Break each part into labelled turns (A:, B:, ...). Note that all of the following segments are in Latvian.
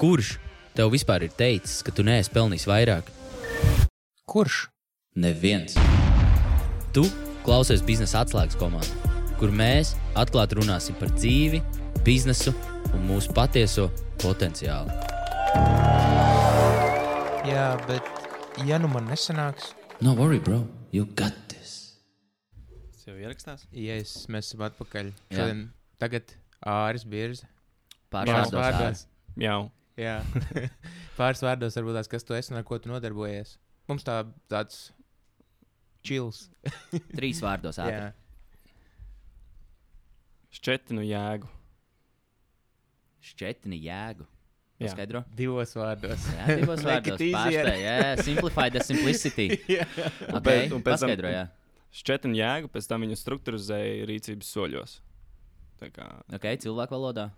A: Kurš tev vispār ir teicis, ka tu neesi pelnījis vairāk?
B: Kurš?
A: Neviens. Tu klausies biznesa atslēgas komandā, kur mēs atklāti runāsim par dzīvi, biznesu un mūsu patieso potenciālu.
B: Jā, bet ja nu man nesanāks,
A: No worry, bro. You got this.
C: Tas jau ierakstās.
B: ja es, mēs esam atpakaļ.
A: Jā.
B: Šodien, tagad Āris
A: vārdos.
B: vārdos.
C: Jā,
B: Jā, pāris vārdos varbūt tās, kas tu esi un ar ko tu nodarbojies. Mums tā, tāds čils.
A: Trīs vārdos. ātri.
C: Šķetinu jēgu.
A: Šķetni jēgu.
C: Jā.
A: Paskaidro.
B: divos vārdos.
A: Jā, divos vārdos. Pārspēj, jā, simplify the simplicity.
B: Jā.
A: Okay.
C: pēc- un pēc tam-. Šķetinu jēgu, pēc tam viņu struktūrizēja rīcības soļos. Tā kā
A: Ok, cilvēku valodā.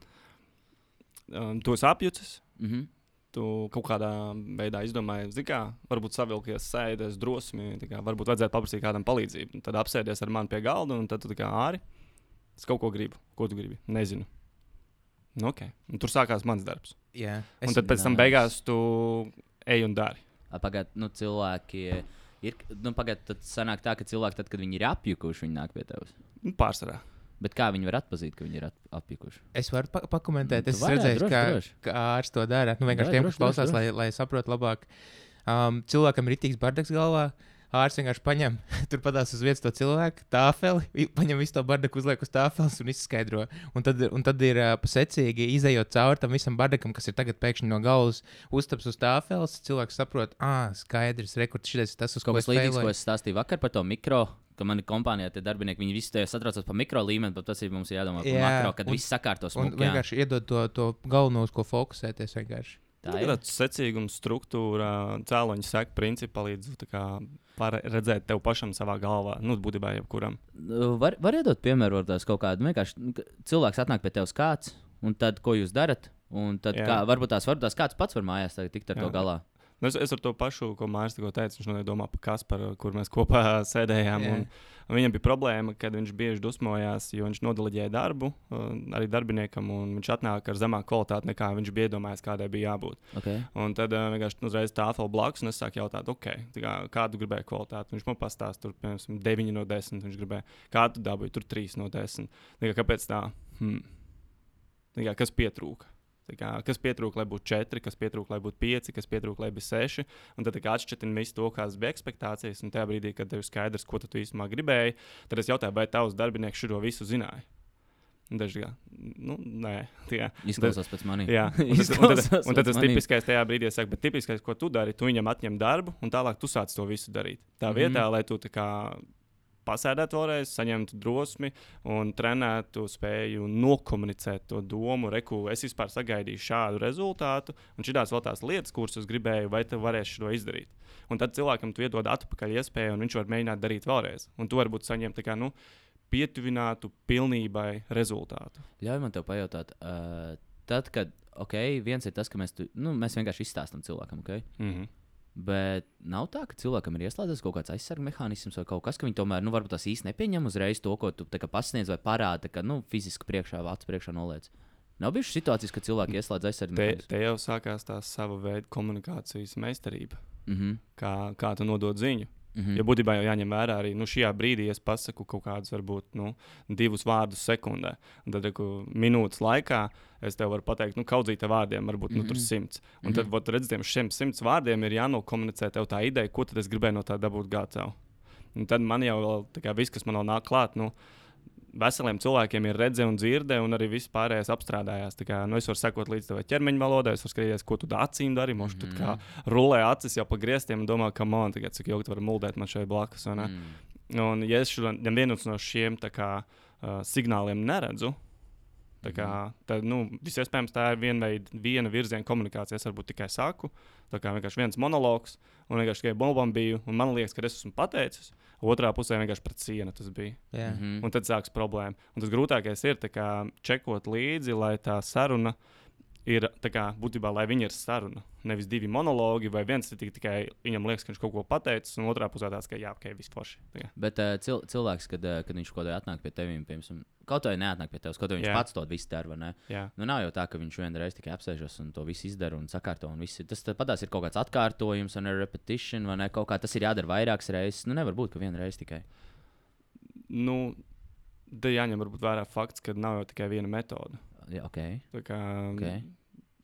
C: um, tos apjucis.
A: Mhm.
C: Tu kaut kādā veidā izdomāji, zini, kā varbūt savilkies, sēdies drosmi, tā kā varbūt vajadzētu paprasīt kādam palīdzību. Tad apsēdies ar mani pie galda, un tad tu tā kā āri. Es kaut ko gribu. Ko tu gribi? Nezinu. Nu, okay. un tur sākās mans darbs.
B: Jā.
C: Un tad pēc tam beigās tu ej un dari.
A: Pagaidiet, nu, cilvēki ir. Nu, pagaidiet, tad sanāk tā, ka cilvēki, tad, kad viņi ir apjukuši, viņi nāk pie tevis.
C: Nu, pārsvarā.
A: Bet kā viņi var atpazīt, ka viņi ir ap- apjukuši?
B: es varu pa pakomentēt,
A: Nu,
B: es
A: vari,
B: redzēju,
A: droši,
B: kā,
A: droši.
B: kā ārsts to dara. Nu, vienkārši tiem, kas klausās, lai, lai saprotu labāk. Um, cilvēkam ir rītīgs bardaks galvā. Ārsts vienkārši paņem, tur padās uz vietas to cilvēku, tāfeli, paņem visu to bardaku, uzliek uz tāfeles un izskaidro. Un tad, un tad ir uh, pasecīgi, izējot cauri tam visam bardakam, kas ir tagad pēkšņi no galvas uztaps uz tāfeles. Cilvēks saprot, ah, skaidrs, rekords, šis ir tas, uz ko es
A: ko es stāstīju vakar par to mikro. Ka manī kompānijā tie darbinieki, viņi visi tajā satraucas par mikro līmeni, bet tas ir mums jādomā par
B: Jā,
A: makro, kad
B: un-
A: viss sakārtos.
B: Un vienkārši iedod to, to galveno, uz ko fokusēties. Vienkārši.
A: tā
C: ir
A: ir.
C: tāds secīgums, struktūra, cēloņa seka kā, par- redzēt tev pašam savā galvā. Nu, būtībā jebkuram.
A: Nu, Var, var iedot piemēru, varbūt kaut kādu vienkārši nu, cilvēks atnāk pie tevis kāds, un tad ko jūs darat? Un tad
C: Jā.
A: kā, varbūt tās, varbūt tās kāds pats var mājās tikt ar
C: Jā.
A: to galā.
C: Nu, es, es ar to pašu, ko Mārcis tikko teica, viņš noteikti domā par Kasparu, kur mēs kopā sēdējām. Viņam bija problēma, kad viņš bieži dusmojās, jo viņš nodalīja darbu uh, arī darbiniekam, un viņš atnāk ar zemāku kvalitāti nekā viņš bija iedomājies, kādai bija jābūt.
A: Okay.
C: Un tad uh, vienkārši uzreiz tāfeli blakus, un es sāku jautāt, ok, tā kā, kādu gribēju kvalitāti. Viņš man pastāstīja, tur, piemēram, 9 no 10. Viņš gribēja, kādu dabūju, tur 3 no 10. Tā kā, kāpēc tā? Hmm. Tā kā, kas pietrūka? Kā, kas pietrūka, lai būtu 4, kas pietrūka, lai būtu 5, kas pietrūka, lai būtu 6. Un tad atšķirtina visu to, kādas bija expectācijas. Un tajā brīdī, kad tev ir skaidrs, ko tu īstenībā gribēji, tad es jautāju, vai tavs darbinieks šo visu zināja. Kā, nu, nē, tā.
A: Izklausās pēc manis.
C: Jā, un tad, un tad, un tad tas tipiskais tajā brīdī, saka, bet tipiskais, ko tu dari, tu viņam atņem darbu, un tālāk tu sāc to visu darīt. Tā
A: Mhm.
C: vietā, lai tu tā kā pasēdētu vēlreiz, saņemtu drosmi un trenētu spēju nokomunicēt to domu, reku, es vispār sagaidīju šādu rezultātu, un šīs vēl tās lietas, kuras es gribēju, vai tu varēsi to izdarīt. Un tad cilvēkam tu iedod atpakaļ iespēju, un viņš var mēģināt darīt vēlreiz. Un tu varbūt saņem tā kā, nu, pietuvinātu pilnībai rezultātu.
A: Ļauj man te pajautāt, uh, tad, kad, ok, viens ir tas, ka mēs, tu, nu, mēs vienkārši izstāstām cilvēkam, ok?
C: Mm -hmm.
A: Bet nav tā, ka cilvēkam ir ieslēdzies kaut kāds aizsardzības mehānisms vai kaut kas, ka viņi tomēr, nu, varbūt tas īsti nepieņem uzreiz to, ko tu pasniedz vai parāda, ka, nu, fiziski priekšā, acu priekšā noliec. Nav bijušas situācijas, kad cilvēki ieslēdz aizsardzības
C: Te, te jau sākās tā sava veida komunikācijas meistarība.
A: Mhm.
C: Kā, kā tu nodod ziņu?
A: Mhm.
C: Jo būtībā jau jāņem vērā arī nu, šajā brīdī, ja es pasaku kaut kādus, varbūt, nu, divus vārdus sekundē. Un tad, reku, minūtes laikā, es tev varu pateikt, nu, kaudzīta vārdiem, varbūt nu, tur
A: Mhm.
C: simts. Un tad, vot, redz, tiem šiem simts vārdiem ir jānokomunicē tev tā ideja, ko tad es gribēju no tā dabūt gatavu. Un tad man jau vēl, kā viss, kas man vēl nāk klāt, nu, veseliem cilvēkiem ir redzes un dzirde, un arī viss pārējais apstrādājās. Tā Kā, nu, es varu sekot līdz tavai ķermeņa valodai, es varu skatīties, ko tu acīm dari. Mums tur kā rulē acis jau pa griestiem un domā, ka man tagad cik ilgi tu vari muldēt man šeit blakus. ne?
A: Mm.
C: Un, ja es vienus no šiem kā, uh, signāliem neredzu, tā kā, tad nu, visiespējams tā ir viena, veida, viena virziena komunikācija. Es varbūt tikai saku, tā kā vienkārši viens monologs, un vienkārši tikai bombām biju. Un man liekas, ka es esmu pateicis, otrā pusē vienkārši pret sienu tas bija.
B: Jā.
A: Mhm.
C: Un tad sākas problēma. Un tas grūtākais ir tā kā, čekot līdzi, lai tā saruna ir kā, būtībā, lai viņi ir saruna. Nevis divi monologi, vai viens ir tik- tikai viņam liekas, ka viņš kaut ko pateicis, un otrā pusē tāds, ka jā, ok, viss forši. Tā.
A: Bet uh, cil cilvēks, kad, uh, kad viņš kaut kādā atnāk pie tevis, piemēram, kaut vai neatnāk pie tevis, kaut vai viņš
C: Jā.
A: Pats to visu dara, ne?
C: Jā.
A: Nu, nav jau tā, ka viņš vienreiz tikai apsēžas un to visu izdara un sakārto. Un viss. Tas patās ir kaut kāds atkārtojums, un repetition, vai ne? Kaut kā tas ir jādara vairākas reizes. Nu, nevar būt, ka viena reize tikai.
C: Nu, te jāņem varbūt vērā fakts, ka nav jau tikai viena metode.
A: Jā, ok.
C: Tā kā,
A: Ok.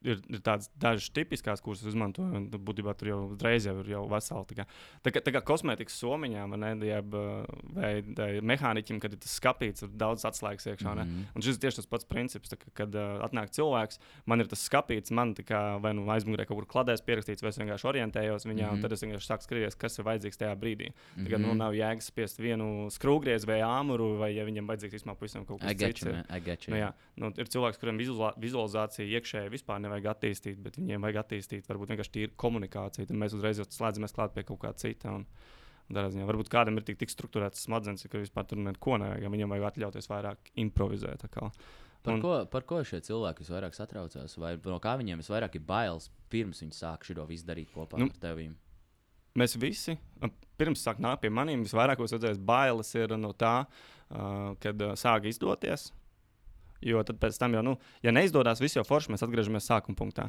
C: Ir, ir tādas dažas tipiskas, kuras tu būtībā tur jau uzreiz jau ir jau vesela. Tā kā, tā kā, tā kā kosmētikas somiņā, vai ne, jeb, uh, vai, vai mehāniķim, kad ir tas skāpīts, ir daudz atslēgas iekšā. Mm
A: Mhm.
C: -hmm. Un šis ir tieši tas pats princips, kā, kad uh, atnāk cilvēks, man ir tas skāpīts, man kā vai nu aizmugurē kaut kur kladēs pierakstīts, vai es vienkārši orientējos viņā, mm -hmm. un
A: Mhm.
C: tad es vienkārši sāku skatīties, kas ir vajadzīgs tajā brīdī. Tā kā
A: Mhm.
C: nu, nav jēgas spiest vienu skrūvgriezu vai āmuru, vai ja viņam vajadzīgs vispār pavisam kaut kas cits.
A: you.
C: Nu, jā, nu, ir cilvēks, kuriem vizualizācija iekšēji vispār nevajag attīstīt, bet viņiem vajag attīstīt varbūt vienkārši tīru komunikāciju. Tad mēs uzreiz slēdzamies klāt pie kaut kā cita. Un, un tādā ziņā, varbūt kādam ir tik, tik struktūrēts smadzenes, ka vispār tur neko nevajag. ja Viņam vajag atļauties vairāk improvizēt.
A: Par,
C: Un-
A: ko, par ko šie cilvēki visvairāk satraucās? Vai no kā viņiem visvairāk ir bailes pirms viņi sāk šo visu darīt kopā
C: Nu,
A: ar tevi?
C: Mēs visi, pirms sāk nākt pie maniem, visvairāk redzēju, bailes ir no tā, uh, kad uh, sāk izdoties. Jo tad pēc tam jau, nu, ja neizdodas, viss jau forši, mēs atgriežamies sākuma punktā.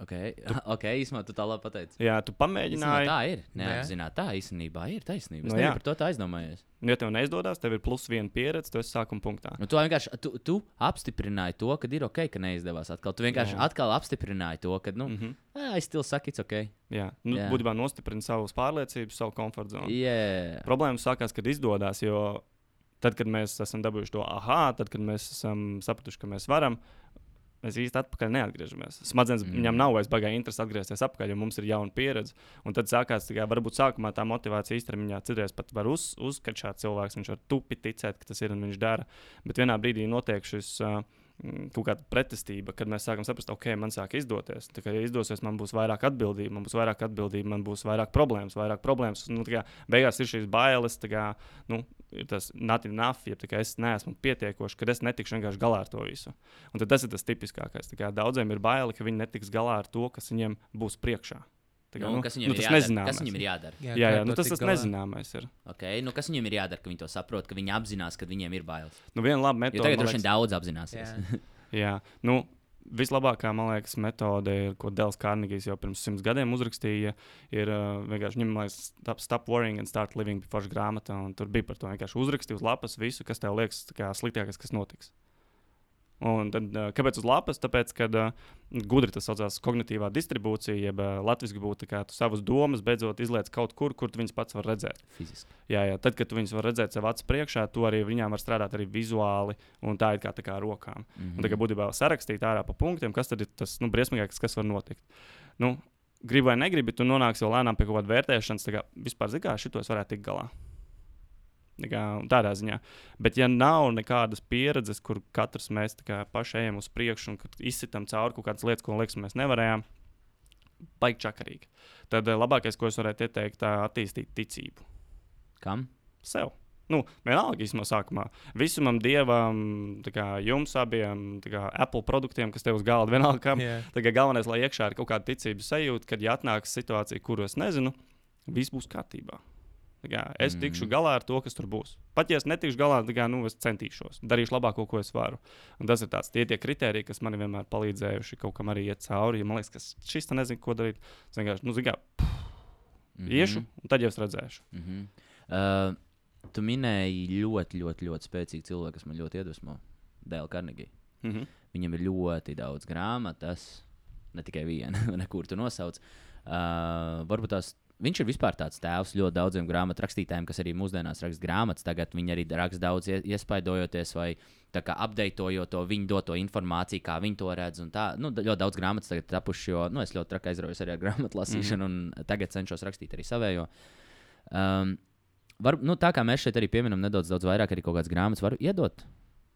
A: Ok, okay īsumā tu tā labi pateici.
C: Jā, tu pamēģināji.
A: tā ir. Neapzināti, tā īstenībā ir taisnība. Es
C: Nu,
A: nu,
C: jā.
A: par to tā aizdomājos.
C: Nu, ja tev neizdodas, tev ir plus viena pieredze, tu esi sākuma punktā.
A: Nu, tu vienkārši tu, tu apstiprināji to, ka ir ok, ka neizdevās atkal. Tu vienkārši
C: Jā.
A: atkal apstiprināji to, ka, nu,
C: Mm
A: mm.
C: -hmm.
A: es still saku, it's ok.
C: Jā, nu,
A: Jā.
C: būtībā nostiprini savas pārliecības, savu komforta zonu.
A: Yeah.
C: Problēma sākās, kad izdodas, jo tad, kad mēs esam dabūjuši to ah, tad, kad mēs esam sapratuši, ka mēs varam, mēs īsti atpakaļ neatgriežamies. Smadzenes mm. Viņam nav vairs baigā interesi atgriezties atpakaļ, jo mums ir jauna pieredze. Un tad sākās, ka varbūt sākumā tā motivācija īstenībā citreiz pat var uz, uzskačāt cilvēks, viņš var tupi ticēt, ka tas ir un viņš dara. Bet vienā brīdī notiek šis. Uh, Kaut kāda pretestība, kad mēs sākam saprast, ok, man sāk izdoties. Tā kā ja izdosies, man būs vairāk atbildība, man būs vairāk atbildība, man būs vairāk problēmas, vairāk problēmas. Nu, kā beigās ir šīs bailes, kā, nu, ir tas not enough, ja kā es neesmu pietiekošs, ka es netikšu vienkārši galā ar to visu. Un tas ir tas tipiskākais. Kā Daudziem ir baili, ka viņi netiks galā ar to, kas viņiem būs priekšā. Kā,
A: Nu, kas viņam
C: nu,
A: ir jādara? Kas viņam ir jādara?
C: Jā, jā
B: ar
C: nu,
B: to
C: tas tas
B: galā?
C: nezināmais ir.
A: Okay? Nu, kas viņam ir jādara, ka viņi to saprot, ka viņi apzinās, ka viņiem ir bailes?
C: Nu, viena laba
A: Jo
C: metode.
A: tagad
C: man
A: droši vien daudz apzinās.
B: Jā.
C: Jā, nu, vislabākā, man liekas, metode, ir, ko Dēls Kārnegijs jau pirms simts gadiem uzrakstīja, ir uh, vienkārši ņemt, lai stop, stop worrying and start living before grāmatā. un Tur bija par to vienkārši uzrakstīt uz lapas visu, kas tev liekas sliktākais, kas notiks. Un tad, kāpēc uz lapas? Tāpēc, ka gudri tas saucās kognitīvā distribūcija, jeb latviešu būtu kā tu savas domas beidzot izliec kaut kur, kur tu viņas pats var redzēt.
A: Fiziski.
C: Jā, jā, tad, kad tu viņus vari redzēt sev acu priekšā, tu arī viņām var strādāt arī vizuāli, un tā ir kā, tā kā ar rokām.
A: Mm
C: Un tagad būtībā sarakstīt ārā pa punktiem, kas tad ir tas nu, briesmīgākais, kas var notikt. Nu, gribi vai negribi, tu nonāksi vēl lēnām pie kaut kāda vērtēšanas, tā kā vispār zini, kā šito es varētu tikt galā. Kā, tādā ziņā. Bet, ja nav nekādas pieredzes, kur katrs mēs paši ejam uz priekšu un kad izsitam cauri kaut kādas lietas, ko liekas, mēs nevarējām, baigi čakarīgi. Tad eh, labākais, ko es varētu ieteikt, tā attīstīt ticību
A: Kam?
C: sev. Nu, vienalga, īstenībā, sākumā. Visumam, dievam, kā jums abiem, kā Apple produktiem, kas tev uz galda vienalga, kam. Tā kā galvenais, lai iekšā ir kaut kāda ticības sajūta, kad ja atnāks situācija, kuru es nezinu, viss būs kārtībā. Kā, es
A: Mhm.
C: tikšu galā ar to, kas tur būs. Pat ja es netikšu galā, tad nu, es centīšos. Darīšu labāko, ko es varu. Un tas ir tāds, tie tie kriteriji, kas man vienmēr palīdzējuši kaut kam arī iet cauri. Ja man liekas, ka šis te nezinu, ko darīt. Es vienkārši, nu, kā,
A: Mm
C: iešu, un tad jau es redzēšu.
A: Mm -hmm. uh, tu minēji ļoti, ļoti, ļoti spēcīgu cilvēku, kas man ļoti iedvesmo. Dēl Karnegija.
C: Mhm.
A: Viņam ir ļoti daudz grāmatas, ne tikai viena, nekur tu nosauc. Uh, varbūt tās. Viņš ir vispār tāds tēvs ļoti daudziem grāmatu rakstītājiem, kas arī mūsdienās raksta grāmatas. Tagad viņi arī raksta daudz, ie- iespaidojoties vai apdeitojot to viņu doto informāciju, kā viņi to redz. nu, ļoti daudz grāmatas tagad tapuši, jo nu, es ļoti traki aizraujos arī ar grāmatu lasīšanu, mm -hmm. un tagad cenšos rakstīt arī savējo. Um, var, nu, tā kā mēs šeit arī pieminam nedaudz daudz vairāk, arī kaut kādas grāmatas, varu iedot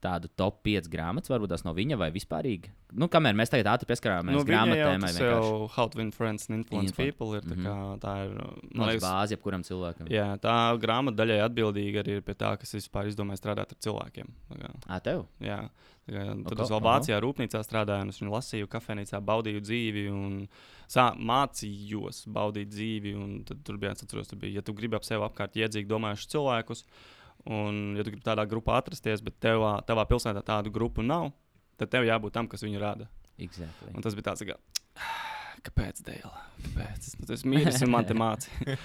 A: tādu top 5 grāmatas, varbūt tās no viņa vai vispārīgi. Nu, kamēr mēs tagad ātri pieskarāmies
C: Nu,
A: no,
C: jau
A: grāmatām, vai vienkārši
C: jau How to Win Friends and Influence
A: Influ-
C: People ir. tā
A: Mhm.
C: kā Tā ir,
A: no
C: man liekas,
A: bāzi jebkuram cilvēkam.
C: jā, tā grāmata daļai atbildīga arī ir pie tā, kas vispār izdomāja strādāt ar cilvēkiem.
A: Ā, tev?
C: Jā, kā, tad
A: Oko,
C: es vēl. Vācijā rūpnīcā strādāju, un es viņu lasīju, kafejnīcā baudīju dzīvi. Un, sā, mācījos baudīt dzīvi, tur bija, atceros, tur bija, ja tu gribi ap sevi apkārt iedzīgi domājušus cilvēkus, un ja tu gribi tādā grupā atrasties, bet tevā, tavā pilsētā tādu grupu nav, tad tev jābūt tam, kas viņu rada.
A: Exactly.
C: Un tas bija tāds, kā, kāpēc, Dēlā? Kāpēc? Nu, tas mīlis un man te mācīja.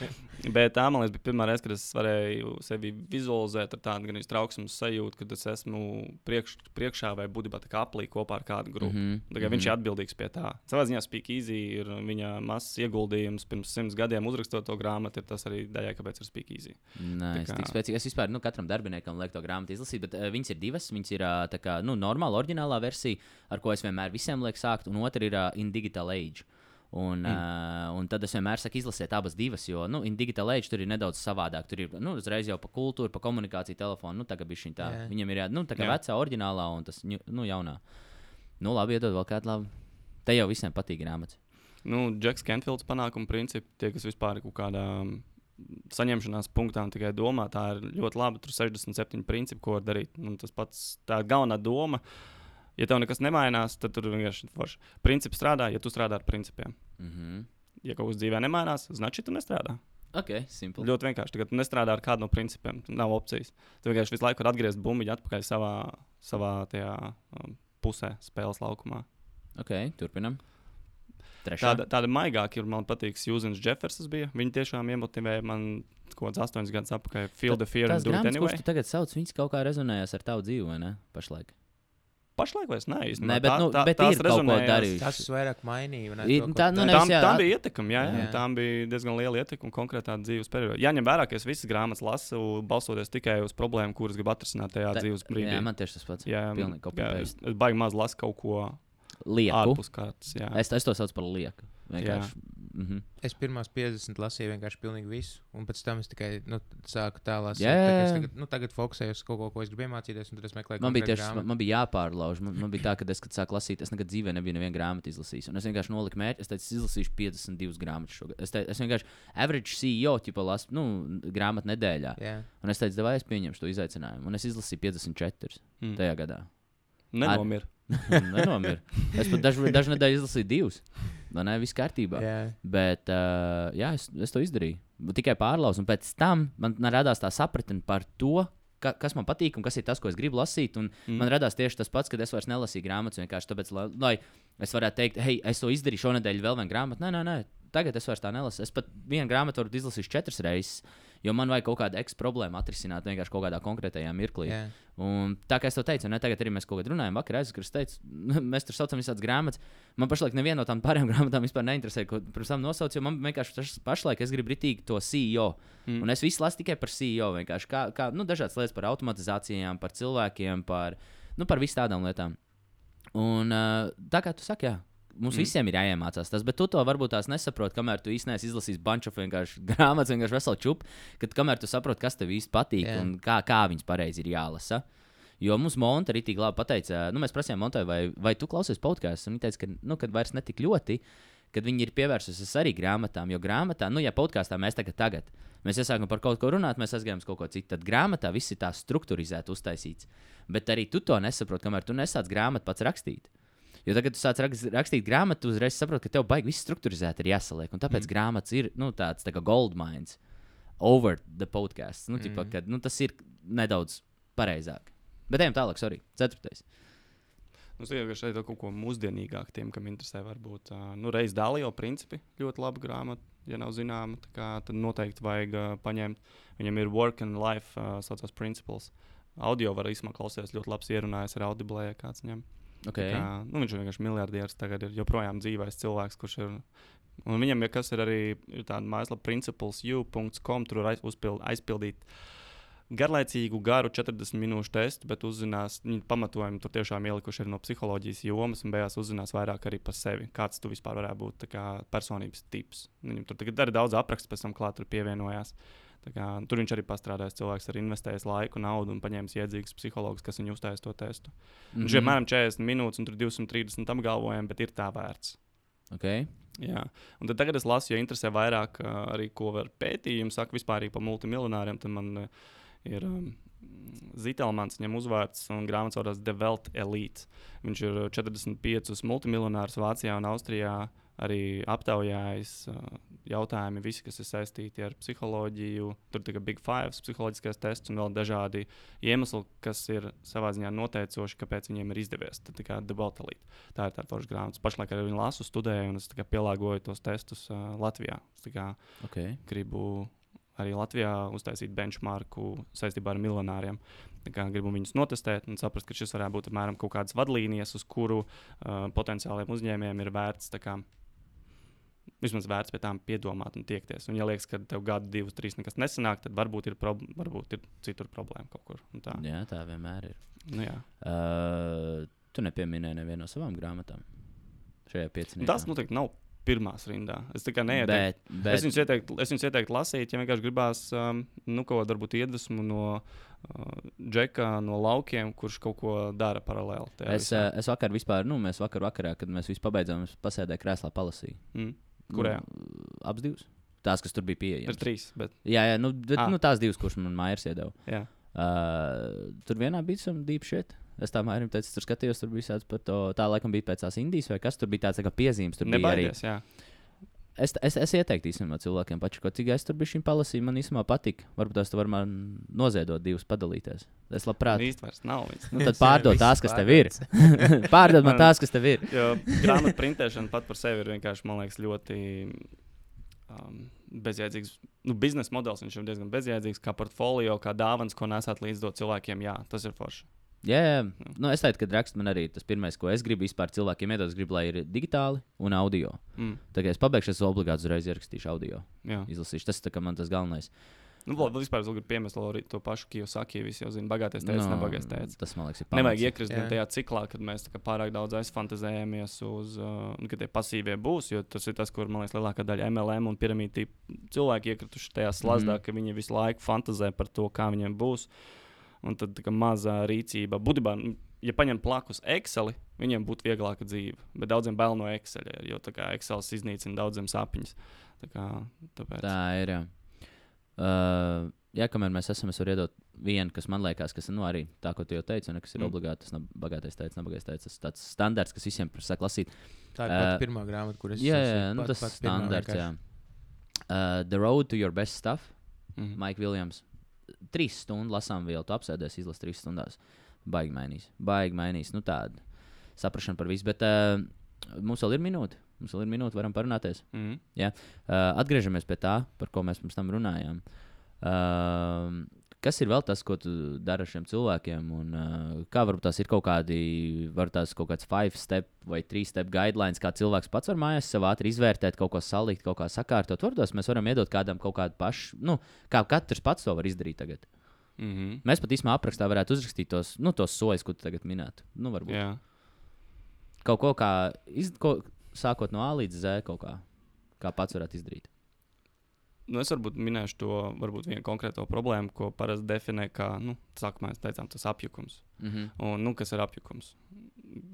C: Bet tā, man liekas, bija pirmā reize, kad es varēju sevi vizualizēt ar tādu gan trauksmes sajūtu, kad es esmu priekš, priekšā vai būtībā tā kā aplī kopā ar kādu grupu. Mm
A: Mhm,
C: -hmm. Tā kā viņš ir atbildīgs pie tā. Savā ziņā Speak Easy ir viņa mazs ieguldījums pirms simts gadiem uzrakstot to grāmatu. Ir tas arī daļai, kāpēc ir Speak Easy.
A: Nē, es
C: kā-
A: tik spēcīgi. Es vispār nu, katram darbiniekam lieku to grāmatu izlasīt, bet uh, viņas ir divas. Viņas ir uh, tā kā nu, normāla, oriģinālā versija, ar ko es vienmēr visiem lieku sākt, un otra ir uh, In Digital Age. Un, mm. uh, un tad es vienmēr saku, izlasiet abas divas, jo nu, in digital age tur ir nedaudz savādāk. Tur ir nu, uzreiz jau par kultūru, par komunikāciju, telefonu. Nu, tagad bija šī tā.
B: Jā.
A: Viņam ir jā, nu, tā kā
C: Jā.
A: vecā, oriģinālā un tas nu, jaunā. Nu, labi, iedod vēl kādu labu. Te jau visiem patīk grāmatas.
C: Nu, Džeks Kenfields panākuma principi, tie, kas vispār ir kaut kādā mm, saņemšanās punktā un tikai domā, tā ir ļoti labi. Tur 67 principi, ko var darīt. Un tas pats, tā ir galvenā doma. Ja tev nekas nemainās, tad tur vienkārši ir forši. Principi strādā, ja tu strādā ar principiem.
A: Mm -hmm.
C: Ja kaut kas dzīvē nemainās, значит, tu nestrādā.
A: Ok, simple.
C: Ļoti vienkārši. Tagad tu nestrādā ar kādu no principiem. Tur Nav opcijas. Tu vienkārši visu laiku vari atgriezt bumbiņu atpakaļ savā, savā tajā, um, pusē, spēles laukumā.
A: Ok, turpinam. Trešā.
C: Tāda, tāda maigāka ir, man patīk, Jūzens Jeffersons bija. Viņa tiešām iemotivēja man kaut kāds astoņus gadus atpakaļ. Feel the fear
A: Tās
C: and do it
A: grāmatas,
C: anyway.
A: kuras tu tagad sauc, viņas kaut kā rezonējas ar tavu dzīvi, vai ne? Pašlaik.
C: Pašlaik vairs neizsmeļ.
A: Nē, bet, nu, bet ir kaut ko darījuši.
B: Tas vairāk mainīja. un ar
A: I-
B: to,
A: tā, nu, nevis jā,
C: tām
A: at-
C: bija ietekme, jā, jā.
B: Jā.
C: tām bija diezgan liela ietekme konkrētā dzīves periodā. Jāņem vērā, ka es visas grāmatas lasu, balstoties tikai uz problēmu, kuras gribu atrisināt tajā
A: Tā-
C: dzīves brīdī.
A: Jā, man tieši tas pats.
C: jā,
A: pilnīgi
C: jā, es, es baigi maz lasu kaut ko
A: Lieku.
C: ārpus kārtas. jā.
A: Es, es to saucu par lieku. Vienkārši. Mm -hmm.
B: Es pirmās 50 lasīju vienkārši pilnīgi visu, un pēc tam es tikai nu, sāku tā lasīt.
A: Jā,
B: Tā tagad, nu, tagad fokusējos uz kaut ko, ko es gribēju mācīties, un tad es meklēju
A: Man bija tieši
B: grāmatu.
A: man bija jāpārlauž. Man, man bija tā, ka es, kad sāku lasīt, es nekad dzīvē nebiju nevienu grāmatu izlasījis. Un es vienkārši noliku mērķi, es teicu, es izlasīšu 52 grāmatas šogad. Es, teicu, es vienkārši average CEO tipa lasu nu, grāmatu nedēļā.
B: Jā.
A: Un es teicu, vai es pieņemšu to izaicinājumu. Un es izlasīju 54
C: Mm.
A: tajā gadā.
C: Nenomir.
A: Nenomiru. Es pat dažu, dažu nedēļu izlasīju divus. Man ne, viss kārtībā.
B: Jā.
A: Bet uh, jā, es, es to izdarīju. Tikai pārlauzu. Un pēc tam man radās tā sapratne par to, ka, kas man patīk un kas ir tas, ko es gribu lasīt. Un mm. Man radās tieši tas pats, kad es vairs nelasīju grāmatas. Vienkārši tāpēc, lai, lai es varētu teikt, hei, es to izdarīju šonadēļ, vēl vienu grāmatu. Nē, nē, nē. Tagad es vairs tā nelasu. Es pat vienu grāmatu varu izlasīt četras reizes, jo man vajag kaut kādu eksu problēmu atrisināt vienkārši kaut kādā konkrētajā mirklī.
B: Jā.
A: Un tā kā es to teicu, ne tagad arī mēs kaut kādā runājam, vakar aizsakot, es teicu, mēs tur saucam visādas grāmatas. Man pašlaik neviena no tām pārējām grāmatām vispār neinteresē, ko pirms tam nosaucu, jo man vienkārši pašlaik es gribu ritīgi to CEO. Mm. Un es visu lasu tikai par CEO, kā, kā nu, dažādas lietas par automatizācijām, par cilvēkiem, par, nu, par visām tādām lietām. Un tā kā tu saki, jā. Mums mm. visiem ir jāiemācās tas, bet tu to varbūt tās nesaproti, kamēr tu īstenībā izlasīsi of vienkārši grāmatas, vienkārši veselu čupu, kad kamēr tu saproti, kas tev īsti patīk yeah. un kā, kā viņas pareizi ir jālasa. Jo mums Monte arī tik labi pateica, nu, mēs prasījām Monte, vai, vai tu klausies podkāstu, un viņa teica, ka, nu, kad vairs ne tik ļoti, kad viņi ir pievērsusies arī grāmatām, jo grāmatā, nu, ja podkāstā mēs tagad, tagad mēs iesākam par kaut ko runāt, mēs aizgājām uz kaut ko citu, tad grāmatā viss ir tā struktūrizēti uztaisīts. Bet arī tu to nesaproti, kamēr tu nesāc grāmatu pats rakstīt. Jo tagad, kad tu sāc rakst- rakstīt grāmatu, tu uzreiz saproti, ka tev baigi viss struktūrizēti ir jāsaliek. Un tāpēc mm. grāmatas ir nu, tāds tā kā gold mines over the podcast. Nu, ķipa,
B: Mhm.
A: kad, nu, tas ir nedaudz pareizāk. Bet ejam tālāk, sorry. Ceturtais.
C: Nu, es ka šeit ir kaut ko mūsdienīgāk tiem, kam interesē. Varbūt uh, nu, reizes Dālijā principi ļoti laba grāmata. Ja nav zināma, kā, tad noteikti vajag uh, paņemt. Viņam ir work and life, uh, saucās principles. Audio var īstenībā klausīties ļoti labs ierunājis ar audiblē, ja kāds ņem.
A: Okay.
C: Kā, nu, viņš ir vienkārši miljardieris, tagad ir joprojām dzīvais cilvēks, kurš ir. Un viņam ir kas ir arī ir tāda mājaslapa, principles.com, tur var aiz, uzpild, aizpildīt garlaicīgu, garu 40 minūšu testu, bet uzzinās, viņa pamatojumu tur tiešām ielikuši no psiholoģijas jomas, un beigās uzzinās vairāk arī par sevi. Kāds tu vispār varētu būt kā personības tips. Viņam tur tagad arī daudz aprakstu pēc tam klāt tur pievienojās. Tā Kā, tur viņš arī pastrādājis. Cilvēks arī investējis laiku, naudu un paņēmis iedzīgus psihologus, kas viņu uztaisīja to testu. Mm -hmm. Viņš ir apmēram 40 minūtes, un tur 230 apgalvojumi, bet ir tā vērts.
A: Okay.
C: Jā. Un tad tagad es lasu, ja interesē vairāk uh, arī ko var pētījumi, saka vispār par multimiljonāriem. Tad man uh, ir um, Zitelmans, viņam uzvārds un grāmatas vārds The Wealth Elite. Viņš ir 45 multimiljonārus Vācijā un Austrijā arī aptaujājis. Jautājumi, visi, kas ir saistīti ar psiholoģiju. Tur ir Big Five, psiholoģiskais tests un vēl dažādi iemesli, kas ir savā ziņā noteicoši, kāpēc viņiem ir izdevies. Tad, kā debaltalīt. Tā ir tā forša grāmata. Pašlaik arī viņu lasu, studēju, un es kā, pielāgoju tos testus uh, Latvijā. Es kā,
A: Okay.
C: gribu arī Latvijā uztaisīt benchmarku saistībā ar miljonāriem. Gribu viņus notestēt un saprast, ka šis varētu būt apmēram kaut kādas vadlīnijas, uz kuru uh, potenciāliem uzņēmējiem ir vērts kā, vismaz vērts pie tām piedomāt un tiekties. Un, ja liekas, ka tev gadu, divus, trīs nekas nesanāk, tad varbūt ir, varbūt ir citur problēma kaut kur. Tā.
A: Jā, tā vienmēr ir.
C: Nu, jā.
A: Uh, tu nepieminēji nevienu no savām grāmatām šajā piecīnā.
C: Tas noteikti nav pirmās rindā. Es tikai neieteiktu.
A: Bet, bet
C: Es viņus ieteiktu, es viņus ieteiktu lasīt, ja vienkārši gribās um, nu, kaut kādu iedvesmu no uh, džeka, no laukiem, kurš kaut ko dara paralēli.
A: es,
C: visā.
A: es vakar vispār, nu, mēs vakar vakarā, kad mēs visi pabeidzām, es pasēdēju krēslā, palasīju.
C: Mm. Kurajā?
A: Nu, abas divas. Tās, kas tur bija
C: Ir
A: pieejamas.
C: trīs. Bet,
A: Jā, jā nu, bet,
C: Ah.
A: nu, tās divas, kuras man mājās iedeva.
C: jā.
A: Uh, tur vienā bija some deep shit. Es tā teicu, tur skatījos, tur bija tāds par to. Tā laikam bija pēc tās Indijas vai kas tur bija tāds tā piezīmes. Tur bija arī.
C: Nebaidies, jā.
A: Es, es, es ieteiktu īstenībā cilvēkiem, pači, ko cik es tur biju palasījis, man īstenībā patika. Varbūt tās tu vari man noziedot divas padalīties. Es labprāt.
C: Man īsti vairs nav. viņas.
A: Nu, tad pārdod tās, kas tev ir. pārdod man tās, kas tev ir.
C: Jo grāmatu printēšana pat par sevi ir vienkārši, man liekas, ļoti um, bezjēdzīgs. Nu, biznesa modelis viņš ir diezgan bezjēdzīgs, kā portfolio, kā dāvāns, ko nesat līdzdot cilvēkiem. Jā, tas ir forši.
A: Jā, jā. Nu, es teiktu, ka raksts man arī tas pirmais, ko es gribu vispār cilvēkiem iedot. Es gribu, lai ir digitāli un audio.
C: Mm,
A: Tagad es pabeigšu, es obligāti uzreiz ierakstīšu audio.
C: jā.
A: Izlasīšu. Tas ir man tas galvenais.
C: Nu, vēl vispār es vēl gribu piemest arī to pašu Kijosaki. Visi jau zina, bagātais teica, no, nebagātais teica.
A: tas man liekas, ir
C: Nevajag
A: pamats.
C: iekrist gan tajā ciklā, kad mēs pārāk daudz aizfantazējamies uz, uh, nu, ka tie pasīvie būs. Jo tas ir tas, kur man liekas, lielākā daļa MLM un piramīdu cilvēki iekrituši tajā slazdā, mm. ka viņi visu laiku fantazē par to, kā viņiem būs. Un tad mazā rīcība, būtībā, nu, ja paņem plakus Excel, viņiem būtu vieglāka dzīve. Bet daudziem bail no Excel, jo tā kā Excel iznīcina daudziem sapņus. Tā kā, tāpēc.
A: Tā ir. Jā. Uh, jā, kamēr mēs esam, es varu iedot vienu, kas man liekas, kas nu, arī tā, ko tu jau teici, un kas ir
C: Mm.
A: mm. obligāti. Tas bagātais teicis, nabagais teicis. Tas tāds standarts, kas visiem saka lasīt.
B: Tā ir
A: Uh,
B: pirmā grāmata, kuras
A: Jā, jā, jā nu, tas ir standarts. Jā. Uh, The Road to Your Best Stuff,
C: Mhm.
A: Maika Viljams. Trīs stundu lasām vēl, tu apsēdies, izlasi trīs stundās. Baigi mainīs. Baigi mainīs. Nu, tāda saprašana par visu. Bet uh, mums vēl ir minūte. Mums vēl ir minūte, varam parunāties.
C: Mhm.
A: Uh, atgriežamies pie tā, par ko mēs pirms tam runājām. Uh, kas ir vēl tas, ko tu dari ar šiem cilvēkiem? Un, uh, kā varbūt tās ir kaut kādi, varbūt tās kaut kāds five step vai three step guidelines, kā cilvēks pats var mājās sev ātri izvērtēt, kaut ko salikt, kaut kā sakārtot. Varbūt mēs varam iedot kādam kaut kādu pašu, nu, kā katrs pats to var izdarīt tagad.
C: Mhm.
A: Mēs pat īstenībā aprakstā varētu uzrakstīt tos, nu, tos soļus, ko tu tagad minētu. Nu, varbūt
C: Jā.
A: kaut ko kā, iz, ko, sākot no A līdz Z, kaut kā, kā pats varētu izdarīt.
C: Nu, es varbūt minēšu to varbūt vienu konkrēto problēmu, ko parasti definē kā, nu, sākumā mēs teicām, tas apjukums.
A: Mm -hmm.
C: Un, nu, kas ir apjukums?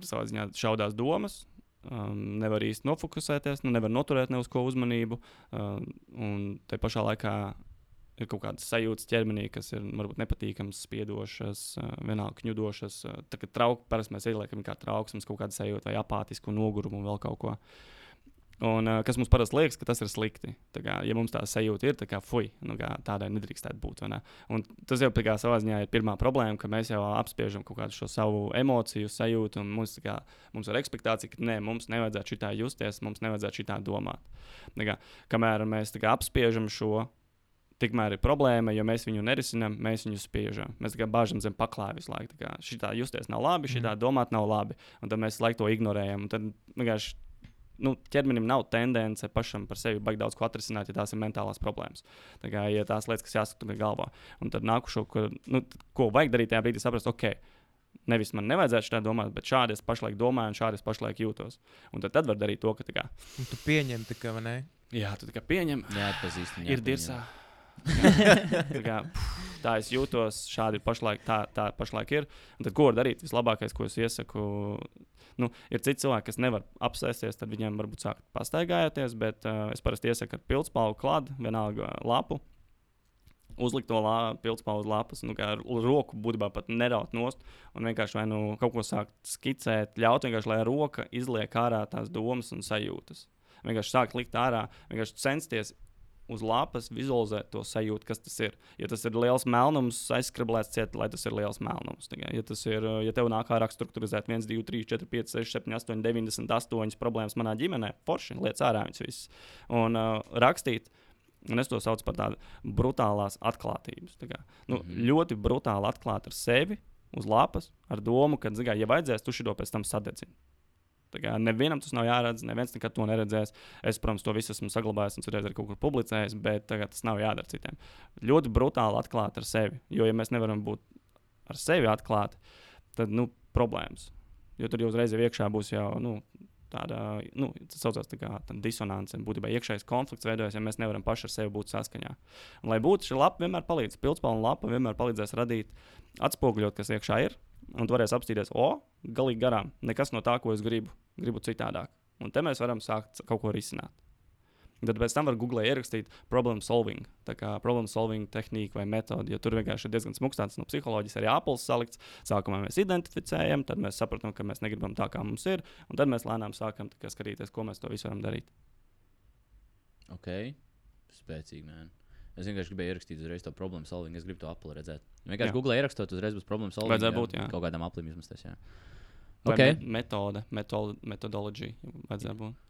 C: Savā ziņā šaudās domas, um, nevar īsti nofokusēties, nu, nevar noturēt ne uz ko uzmanību. Um, un te pašā laikā ir kaut kādas sajūtas ķermenī, kas ir varbūt nepatīkamas, spiedošas, uh, vienalga kņudošas. Uh, tā kā trauks, parasti mēs ieliekam kā trauksmes, kaut kāda sajūta vai apātisku nogurumu un vēl kaut ko. Un, uh, kas mums parasti liekas, ka tas ir slikti. Tā Kā, ja mums tā sajūta ir, tā kā fuj, nu, kā, tādai nedrīkstētu būt. ne? Un tas jau tā kā, savā ziņā ir pirmā problēma, ka mēs jau apspiežam kaut kādu šo savu emociju, sajūtu. un Mums, tā kā, mums ir expectācija, ka nē, mums nevajadzētu šitā justies, mums nevajadzētu šitā domāt. Tā Kā, kamēr mēs tā kā, apspiežam šo, tikmēr ir problēma, jo mēs viņu nerisinām, mēs viņu spiežam. Mēs tā kā bāžam zem paklāja visu laiku. tā Kā, šitā justies nav labi, šitā domāt nav labi. Un tad mēs laiku to ignorējam. Tad vienkārši nu, ķermenim nav tendence pašam par sevi baigt daudz ko atrisināt, ja tās ir mentālās problēmas. Tā kā ja tās lietas, kas jāskatās galvā. Un tad nākušo, ko, nu, ko vajag darīt tajā brīdī, saprast, ok. Nevis man nevajadzētu šādi domāt, bet šādi es pašlaik domāju, un šādi es pašlaik jūtos. Un tad, tad var darīt to, ka, tā kā,
B: Un tu pieņem, tā kā, vai ne?
C: jā, tu tā kā pieņem,
A: Neatpazīstam.
C: ir dirzā. tā, kā, pff, tā es jūtos, šādi pašlaik, tā, tā pašlaik ir. Un tad, ko darīt? Vislabākais, ko es iesaku, nu, ir citi cilvēki, kas nevar apsēsties, tad viņiem varbūt sākt pastaigājoties, bet uh, es parasti iesaku ar pildspalvu klātu, vienalga lapu. Uzlikt to pildspalvu uz lapas, nu, kā ar roku būtībā pat neraut nost, un vienkārši vai nu kaut ko sākt skicēt, ļaut vienkārši, lai roka izliek ārā tās domas un sajūtas. Vienkārši sākt likt ārā, vienkārši censties uz lapas vizualizēt to sajūtu, kas tas ir. Ja tas ir liels melnums, aizskrablēts ciet, lai tas ir liels melnums. Ja tas ir, ja tev nāk ārā struktūrizēt 1, 2, 3, 4, 5, 6, 7, 8, 98 problēmas manā ģimenē, forši, lietas ārā viņas visas. Un uh, rakstīt. Un es to saucu par tādu brutālās atklātības. Tā kā, nu, mm -hmm. Ļoti brutāli atklāt ar sevi uz lapas, ar domu, ka, zināmā, ja vajadzēs, tu šo pēc tam sadedzini. Nevienam tas nav jāredz, neviens nekad to neredzēs. Es, protams, to visu esmu saglabājis un reizē kaut kur publicējis, bet tagad tas nav jādara citiem. Ļoti brutāli atklāt ar sevi. Jo, ja mēs nevaram būt ar sevi atklāti, tad nu, problēmas. Jo tur jau uzreiz iekšā būs jau nu, tāda, nu, tas saucās tā kā disonance. Būtībā iekšējais konflikts veidojas, ja mēs nevaram paši ar sevi būt saskaņā. Un, lai būtu šī lapa, vienmēr palīdz. Pildspalva lapa vienmēr palīdzēs radīt, atspoguļot, kas iekšā ir. Un tu varēsi apstīties, o, galīgi garām. Nekas no tā, ko es gribu gribu citādāk. Un te mēs varam sākt kaut ko risināt. Tad pēc tam var Google ierakstīt problem solving, tā kā problem solving tehnika vai metode, jo tur vienkārši ir diezgan smūgs tāds no psiholoģijas arī apelsīns salikts. Sākumā mēs identificējam, tad mēs saprotam, ka mēs negribam tā, kā mums ir, un tad mēs lēnām sākam skatīties, ko mēs to visu varam darīt.
A: Ok, spēcīgi. Man. Es vienkārši gribēju ierakstīt uzreiz to problēmu solving. Es gribu to apli redzēt. Vienkārši jā. Google ierakstot, uzreiz būs problēma solving.
C: Vajadzētu būt, jā.
A: Kaut kādam aplim vismaz tas, jā.
C: Okay. Me metode, metode, metodoloģija vajadzētu būt.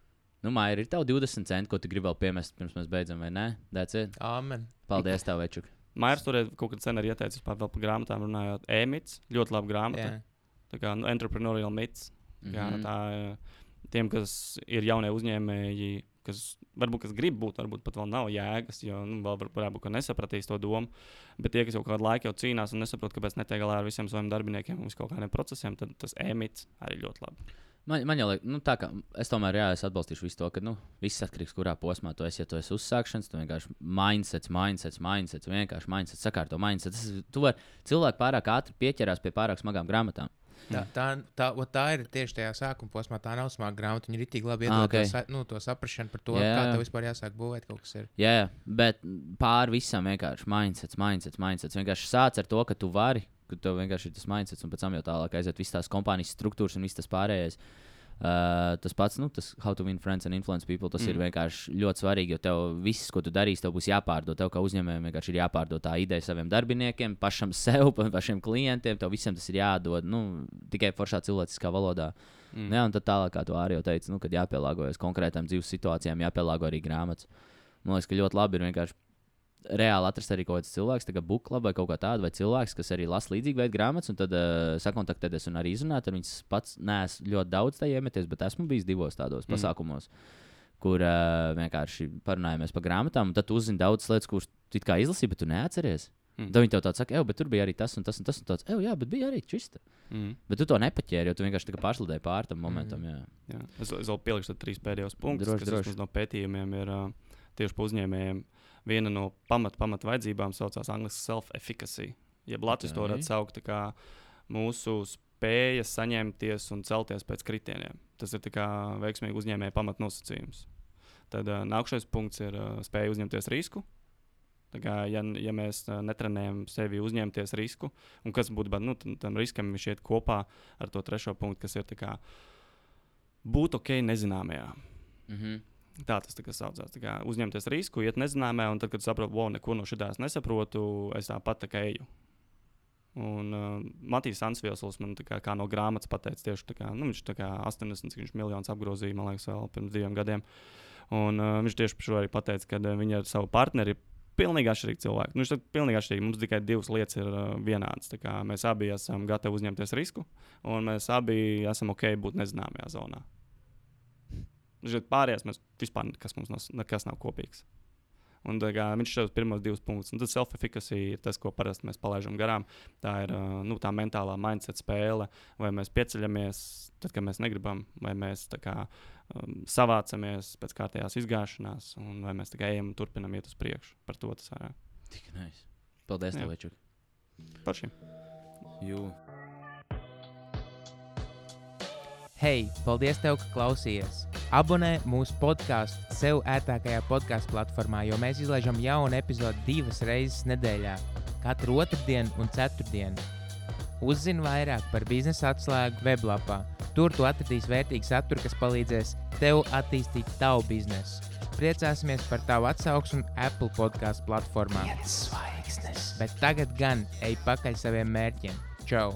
A: Nu, Maija, ir tev 20 centi, ko tu gribi vēl piemest, pirms mēs beidzam, vai ne? Dēciet.
B: Amen.
A: Paldies, tev, Večuk.
C: Maija tur kaut kādā cenā ir ieteicis par, par grāmatām, runājot. E-mits, ļoti laba grāmata. Yeah. Tā kā nu, entrepreneurial mits. Mm -hmm. Tā, tiem, kas ir jaunie uzņēmēji, kas varbūt kas grib būt, varbūt pat vēl nav jēgas, jo nu, vēl var, varbūt ka nesapratīs to domu. Bet tie, kas jau kādu laiku jau cīnās un nesaprot, kāpēc netiek galā ar visiem saviem darbiniekiem un kaut kādiem procesiem, tad tas emits arī ļoti labi.
A: Man, man jau liekas, nu, tā kā es tomēr jā, es atbalstīšu visu to, ka nu, viss atkarīgs no kurā posmā tu esi. Ja tu esi uzsākšanas, tu vienkārši mindsets, mindsets, mindsets, vienkārši mindsets, sakārto mindsets. Tu vari cilvēku pārāk ātri pieķerās pie pārāk smagām grāmatām.
B: Tā, tā, tā, tā ir tieši tajā sākuma posmā. Tā nav smaga grāmata. Viņa ir tik labi iedod ah, okay. to, nu, to saprāšanu par to, jā, jā. kā tev vispār jāsāk būvēt kaut kas. Ir.
A: Jā, jā, bet pāri visam vienkārši mindsets, mindsets, mindsets. Vienkārši sāc ar to, ka tu vari, ka tev vienkārši ir tas mindsets, un pēc tam jau tālāk aiziet visas tās kompānijas struktūras un viss tas pārējais. Uh, Uh, tas pats, nu, tas How to Win Friends and Influence People, tas mm. ir vienkārši ļoti svarīgi, jo tev viss, ko tu darīsi, tev būs jāpārdod. Tev kā uzņēmējam vienkārši ir jāpārdod tā ideja saviem darbiniekiem, pašam sev, pašiem klientiem. Tev visam tas ir jādod nu, tikai foršā cilvēciskā valodā. Mm. Ja, un tad tālāk, kā tu arī teici, nu, kad jāpielāgojas konkrētām dzīves situācijām, jāpielāgo arī grāmatas. Man liekas, ka ļoti labi ir vienkārši reāli atrast arī kaut kāds cilvēks, kā Bukla vai kaut kā tāda, vai cilvēks, kas arī lasa līdzīgu veidu grāmatas, un tad uh, sakontaktēties un arī izrunāt ar viņus. Pats neesmu ļoti daudz tajā iemeties, bet esmu bijis divos tādos mm. pasākumos, kur uh, vienkārši parunājamies par grāmatām, un tad uzzini daudzas lietas, kuras tu kā izlasīji, bet tu neatceries. Mm. Tad viņi tev tāds saka, bet tur bija arī tas un tas un tas. Un tāds, jā, bet bija arī čista. Mm. Bet tu to nepaķēri, jo tu vienkārši pārsludēji pār tam momentam. Mm. Jā.
C: Jā. Es, es vēl pielikšu trīs pēdējos punktus, droši, kas droši. no pētījumiem ir uh, tieši par uzņēmējiem. Uh, viena no pamat, pamat vajadzībām saucās angļuiski self-efficacy. Jeb Latvijas okay. to varētu saukt par mūsu spēju saņemties un celties pēc kritieniem. Tas ir veiksmīgi uzņēmēja pamatnosacījums. Tad uh, nākamais punkts ir uh, spēja uzņemties risku. Kā, ja, ja mēs uh, netrenējam sevi uzņemties risku, un kas būtu nu, tam riskam, viņš iet kopā ar to trešo punktu, kas ir kā, būt ok nezināmajā. Mm -hmm. Tā tas saucās. Tā kā uzņemties risku, iet nezināmē, un tad, kad saprotu, wow, neko no šīs nesaprotu, es tāpat tā kā eju. Un uh, Matīs Ansviesls man kā, kā no grāmatas pateica, tieši kā, nu, viņš kā 80 miljonus apgrozīja, man liekas, vēl pirms diviem gadiem. Un uh, viņš tieši par šo arī pateica, ka uh, viņi ar savu partneri ir pilnīgi atšķirīgi cilvēki. Nu, viņš ir pilnīgi atšķirīgi. Mums tikai divas lietas ir uh, vienādas. Mēs abi esam gatavi uzņemties risku, un mēs abi esam ok būt nezināmajā zonā. Žet, pārējās mēs vispār nekas, mums nekas nav kopīgs. Un, kā, viņš šos pirmos divus punktus. Un tad self-efficacy ir tas, ko parasti mēs palaidām garām. Tā ir nu, tā mentālā mindset spēle, vai mēs pieceļamies tad, kad mēs negribam, vai mēs kā, um, savācamies pēc kārtējās izgāšanās, un vai mēs ejam un turpinam iet uz priekšu. Par to tas ir.
A: Tik nice. Paldies,
C: Jā.
A: tev, Večuk.
C: Par šiem.
A: Jū.
B: Hei, paldies, tev, ka klausījies! Abonē mūsu podkāstu sev ērtākajā podkāstu platformā, jo mēs izlaižam jaunu epizodi divas reizes nedēļā, katru otrdienu un ceturtdienu. Uzzini vairāk par biznesa atslēgu weblapā. Tur tu atradīsi vērtīgu saturu, kas palīdzēs tev attīstīt tavu biznesu. Priecāsimies par tavu atsauksmi Apple podkāstu platformā. Bet tagad gan ej pakaļ saviem mērķiem. Čau!